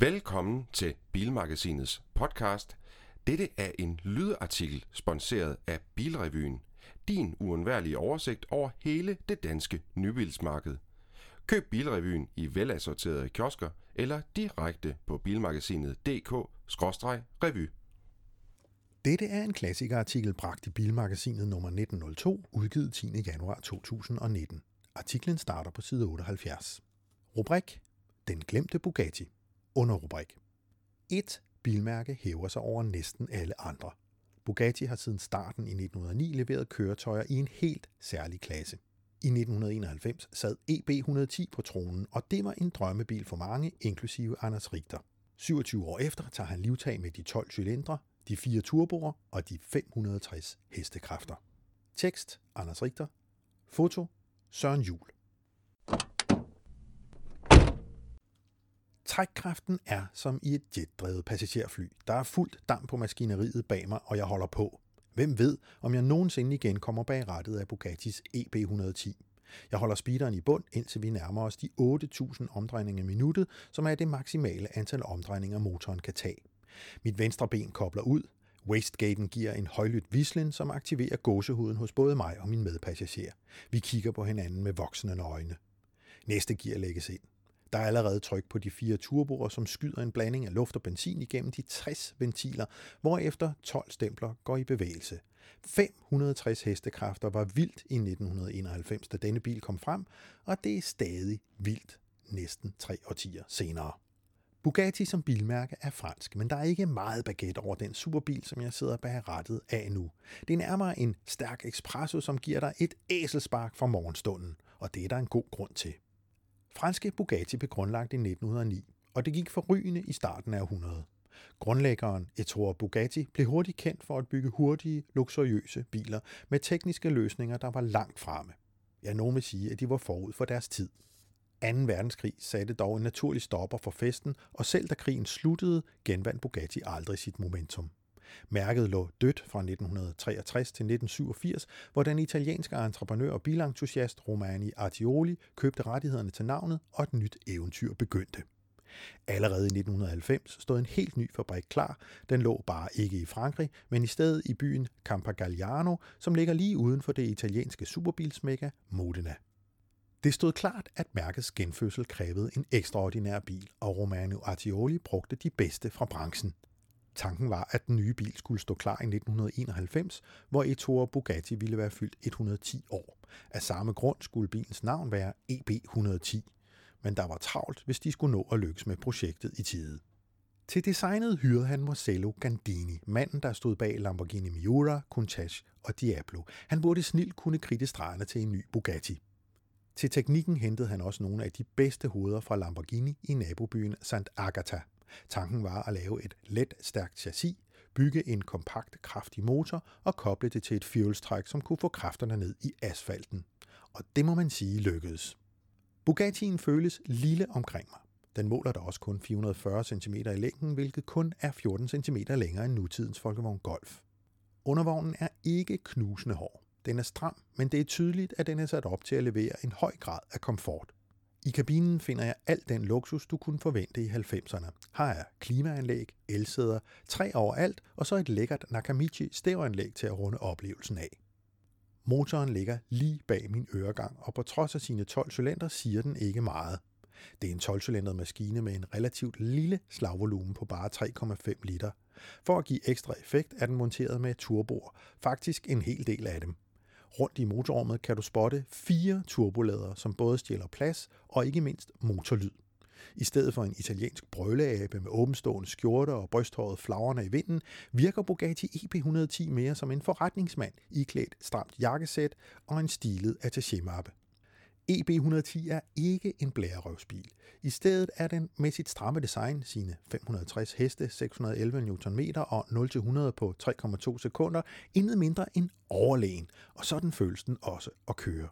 Velkommen til Bilmagasinets podcast. Dette er en lydartikel sponsoreret af Bilrevyen. Din uundværlige oversigt over hele det danske nybilsmarked. Køb Bilrevyen i velassorterede kiosker eller direkte på bilmagasinet.dk-revy. Dette er en klassikerartikel bragt i Bilmagasinet nummer 1902, udgivet 10. januar 2019. Artiklen starter på side 78. Rubrik Den glemte Bugatti. Underrubrik 1. Bilmærke hæver sig over næsten alle andre. Bugatti har siden starten i 1909 leveret køretøjer i en helt særlig klasse. I 1991 sad EB110 på tronen, og det var en drømmebil for mange, inklusive Anders Richter. 27 år efter tager han livtag med de 12 cylindre, de fire turboer og de 560 hestekræfter. Tekst Anders Richter. Foto Søren Jul. Trækkraften er som i et jetdrevet passagerfly. Der er fuldt damp på maskineriet bag mig, og jeg holder på. Hvem ved, om jeg nogensinde igen kommer bag rettet af Bugattis EB110. Jeg holder speederen i bund, indtil vi nærmer os de 8.000 omdrejninger i minuttet, som er det maksimale antal omdrejninger motoren kan tage. Mit venstre ben kobler ud. Wastegaten giver en højlydt vislen, som aktiverer gåsehuden hos både mig og min medpassager. Vi kigger på hinanden med voksende øjne. Næste gear lægges ind. Der er allerede tryk på de fire turboer, som skyder en blanding af luft og benzin igennem de 60 ventiler, hvorefter 12 stempler går i bevægelse. 560 hestekræfter var vildt i 1991, da denne bil kom frem, og det er stadig vildt næsten tre årtier senere. Bugatti som bilmærke er fransk, men der er ikke meget baguette over den superbil, som jeg sidder bag rattet af nu. Det er nærmere en stærk espresso, som giver dig et æselspark fra morgenstunden, og det er der en god grund til. Franske Bugatti blev grundlagt i 1909, og det gik forrygende i starten af århundredet. Grundlæggeren Ettore Bugatti blev hurtigt kendt for at bygge hurtige, luksuriøse biler med tekniske løsninger, der var langt fremme. Ja, nogen vil sige, at de var forud for deres tid. 2. verdenskrig satte dog en naturlig stopper for festen, og selv da krigen sluttede, genvandt Bugatti aldrig sit momentum. Mærket lå dødt fra 1963 til 1987, hvor den italienske entreprenør og bilentusiast Romani Artioli købte rettighederne til navnet, og et nyt eventyr begyndte. Allerede i 1990 stod en helt ny fabrik klar. Den lå bare ikke i Frankrig, men i stedet i byen Campagalliano, som ligger lige uden for det italienske superbilsmega Modena. Det stod klart, at mærkets genfødsel krævede en ekstraordinær bil, og Romano Artioli brugte de bedste fra branchen. Tanken var, at den nye bil skulle stå klar i 1991, hvor Ettore Bugatti ville være fyldt 110 år. Af samme grund skulle bilens navn være EB110, men der var travlt, hvis de skulle nå at lykkes med projektet i tide. Til designet hyrede han Marcello Gandini, manden, der stod bag Lamborghini Miura, Countach og Diablo. Han burde snilt kunne kridte stregerne til en ny Bugatti. Til teknikken hentede han også nogle af de bedste hoveder fra Lamborghini i nabobyen St. Agatha. Tanken var at lave et let, stærkt chassis, bygge en kompakt, kraftig motor og koble det til et fjolstræk, som kunne få kræfterne ned i asfalten. Og det må man sige lykkedes. Bugattien føles lille omkring mig. Den måler da også kun 440 cm i længden, hvilket kun er 14 cm længere end nutidens Folkevogn Golf. Undervognen er ikke knusende hård. Den er stram, men det er tydeligt, at den er sat op til at levere en høj grad af komfort. I kabinen finder jeg al den luksus, du kunne forvente i 90'erne. Her er klimaanlæg, elsæder, træ overalt, og så et lækkert Nakamichi stereoanlæg til at runde oplevelsen af. Motoren ligger lige bag min øregang, og på trods af sine 12 cylinder siger den ikke meget. Det er en 12-cylindret maskine med en relativt lille slagvolumen på bare 3,5 liter. For at give ekstra effekt er den monteret med turboer, faktisk en hel del af dem. Rundt i motorrummet kan du spotte fire turbolader, som både stjæler plads og ikke mindst motorlyd. I stedet for en italiensk brøleabe med åbenstående skjorter og brysthåret flagrende i vinden, virker Bugatti EB110 mere som en forretningsmand iklædt stramt jakkesæt og en stilet attachémappe. EB110 er ikke en blærerøvsbil. I stedet er den med sit stramme design, sine 560 heste, 611 Nm og 0-100 på 3,2 sekunder, intet mindre end overlegen, og sådan føles den også at køre.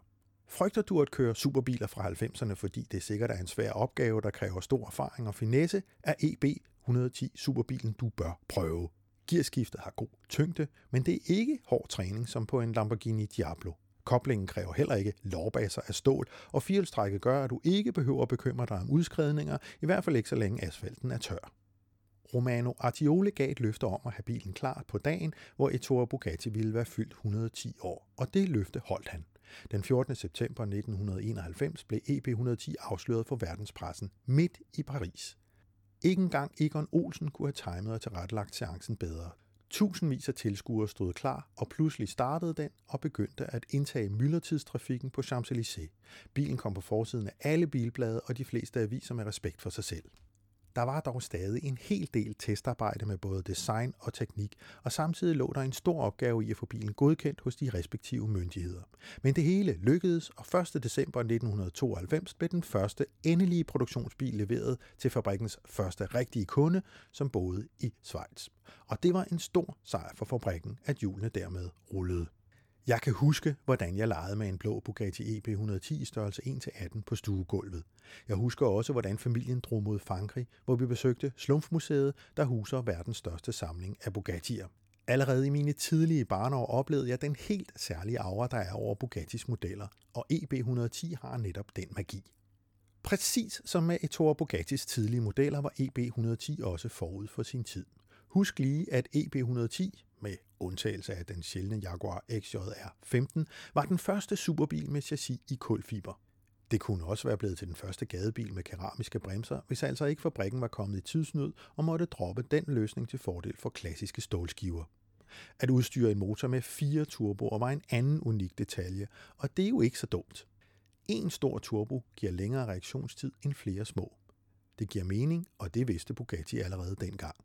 Frygter du at køre superbiler fra 90'erne, fordi det sikkert er en svær opgave, der kræver stor erfaring og finesse, er EB110 superbilen, du bør prøve. Gearskiftet har god tyngde, men det er ikke hård træning som på en Lamborghini Diablo. Koblingen kræver heller ikke lårbaser af stål, og firehjulstrækket gør, at du ikke behøver at bekymre dig om udskredninger, i hvert fald ikke så længe asfalten er tør. Romano Artioli gav et løfte om at have bilen klar på dagen, hvor Ettore Bugatti ville være fyldt 110 år, og det løfte holdt han. Den 14. september 1991 blev EB110 afsløret for verdenspressen midt i Paris. Ikke engang Egon Olsen kunne have timet og tilrettelagt seancen bedre. Tusindvis af tilskuere stod klar, og pludselig startede den og begyndte at indtage myldretidstrafikken på Champs-Élysées. Bilen kom på forsiden af alle bilblade og de fleste aviser med respekt for sig selv. Der var dog stadig en hel del testarbejde med både design og teknik, og samtidig lå der en stor opgave i at få bilen godkendt hos de respektive myndigheder. Men det hele lykkedes, og 1. december 1992 blev den første endelige produktionsbil leveret til fabrikkens første rigtige kunde, som boede i Schweiz. Og det var en stor sejr for fabrikken, at hjulene dermed rullede. Jeg kan huske, hvordan jeg legede med en blå Bugatti EB 110 i størrelse 1-18 på stuegulvet. Jeg husker også, hvordan familien drog mod Frankrig, hvor vi besøgte Slumfmuseet, der huser verdens største samling af Bugattier. Allerede i mine tidlige barneår oplevede jeg den helt særlige aura, der er over Bugattis modeller, og EB110 har netop den magi. Præcis som med Ettore Bugattis tidlige modeller var EB110 også forud for sin tid. Husk lige, at EB110 med undtagelse af den sjældne Jaguar XJR 15, var den første superbil med chassis i kulfiber. Det kunne også være blevet til den første gadebil med keramiske bremser, hvis altså ikke fabrikken var kommet i tidsnød og måtte droppe den løsning til fordel for klassiske stålskiver. At udstyre en motor med fire turboer var en anden unik detalje, og det er jo ikke så dumt. En stor turbo giver længere reaktionstid end flere små. Det giver mening, og det vidste Bugatti allerede dengang.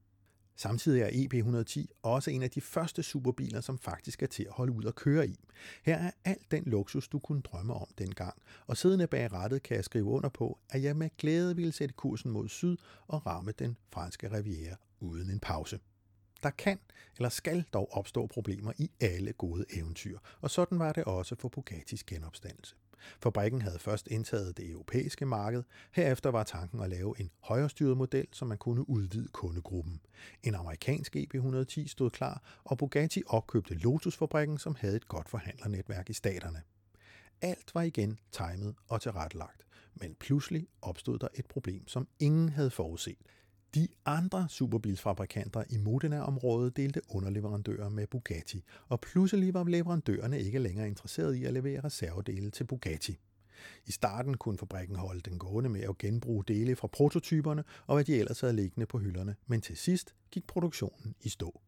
Samtidig er EP110 også en af de første superbiler, som faktisk er til at holde ud og køre i. Her er alt den luksus, du kunne drømme om dengang, og siddende bag rattet kan jeg skrive under på, at jeg med glæde ville sætte kursen mod syd og ramme den franske riviera uden en pause. Der kan eller skal dog opstå problemer i alle gode eventyr, og sådan var det også for Bugattis genopstandelse. Fabrikken havde først indtaget det europæiske marked, herefter var tanken at lave en højrestyret model, så man kunne udvide kundegruppen. En amerikansk EP110 stod klar, og Bugatti opkøbte Lotus-fabrikken, som havde et godt forhandlernetværk i staterne. Alt var igen timet og tilrettelagt, men pludselig opstod der et problem, som ingen havde forudset. De andre superbilsfabrikanter i Modena-området delte underleverandører med Bugatti, og pludselig var leverandørerne ikke længere interesserede i at levere reservedele til Bugatti. I starten kunne fabrikken holde den gående med at genbruge dele fra prototyperne og hvad de ellers havde liggende på hylderne, men til sidst gik produktionen i stå.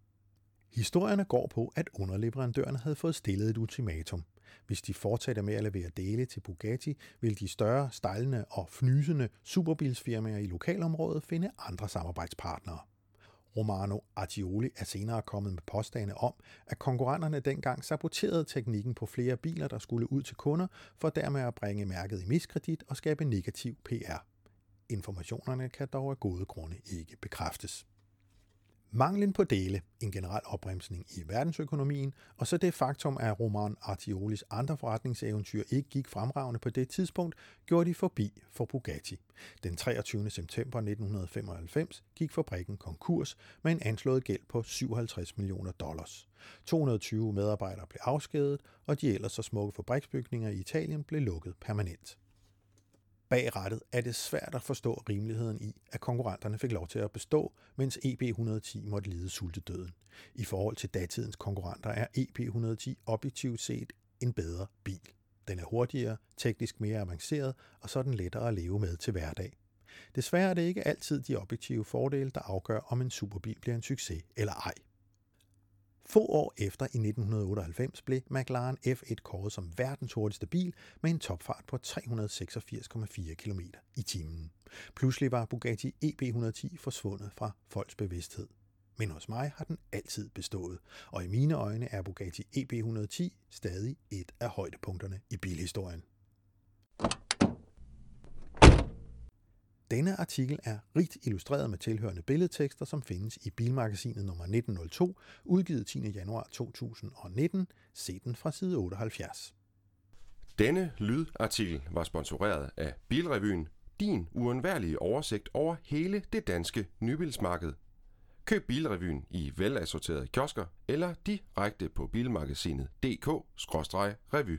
Historierne går på, at underleverandørerne havde fået stillet et ultimatum. Hvis de fortsatte med at levere dele til Bugatti, ville de større, stejlende og fnysende superbilsfirmaer i lokalområdet finde andre samarbejdspartnere. Romano Artioli er senere kommet med påstande om, at konkurrenterne dengang saboterede teknikken på flere biler, der skulle ud til kunder, for dermed at bringe mærket i miskredit og skabe negativ PR. Informationerne kan dog af gode grunde ikke bekræftes. Manglen på dele, en generel opbremsning i verdensøkonomien, og så det faktum, at Roman Artiolis andre forretningseventyr ikke gik fremragende på det tidspunkt, gjorde de forbi for Bugatti. Den 23. september 1995 gik fabrikken konkurs med en anslået gæld på 57 millioner dollars. 220 medarbejdere blev afskedet, og de ellers så smukke fabriksbygninger i Italien blev lukket permanent. Bag rettet er det svært at forstå rimeligheden i, at konkurrenterne fik lov til at bestå, mens EB110 måtte lide sultedøden. I forhold til datidens konkurrenter er EB110 objektivt set en bedre bil. Den er hurtigere, teknisk mere avanceret, og så er den lettere at leve med til hverdag. Desværre er det ikke altid de objektive fordele, der afgør, om en superbil bliver en succes eller ej. Få år efter, i 1998, blev McLaren F1 kåret som verdens hurtigste bil med en topfart på 386,4 km i timen. Pludselig var Bugatti EB110 forsvundet fra folks bevidsthed. Men hos mig har den altid bestået, og i mine øjne er Bugatti EB110 stadig et af højdepunkterne i bilhistorien. Denne artikel er rigt illustreret med tilhørende billedtekster, som findes i Bilmagasinet nummer 1902, udgivet 10. januar 2019, set den fra side 78. Denne lydartikel var sponsoreret af Bilrevyen, din uundværlige oversigt over hele det danske nybilsmarked. Køb Bilrevyen i velassorterede kiosker eller direkte på bilmagasinet.dk-revy.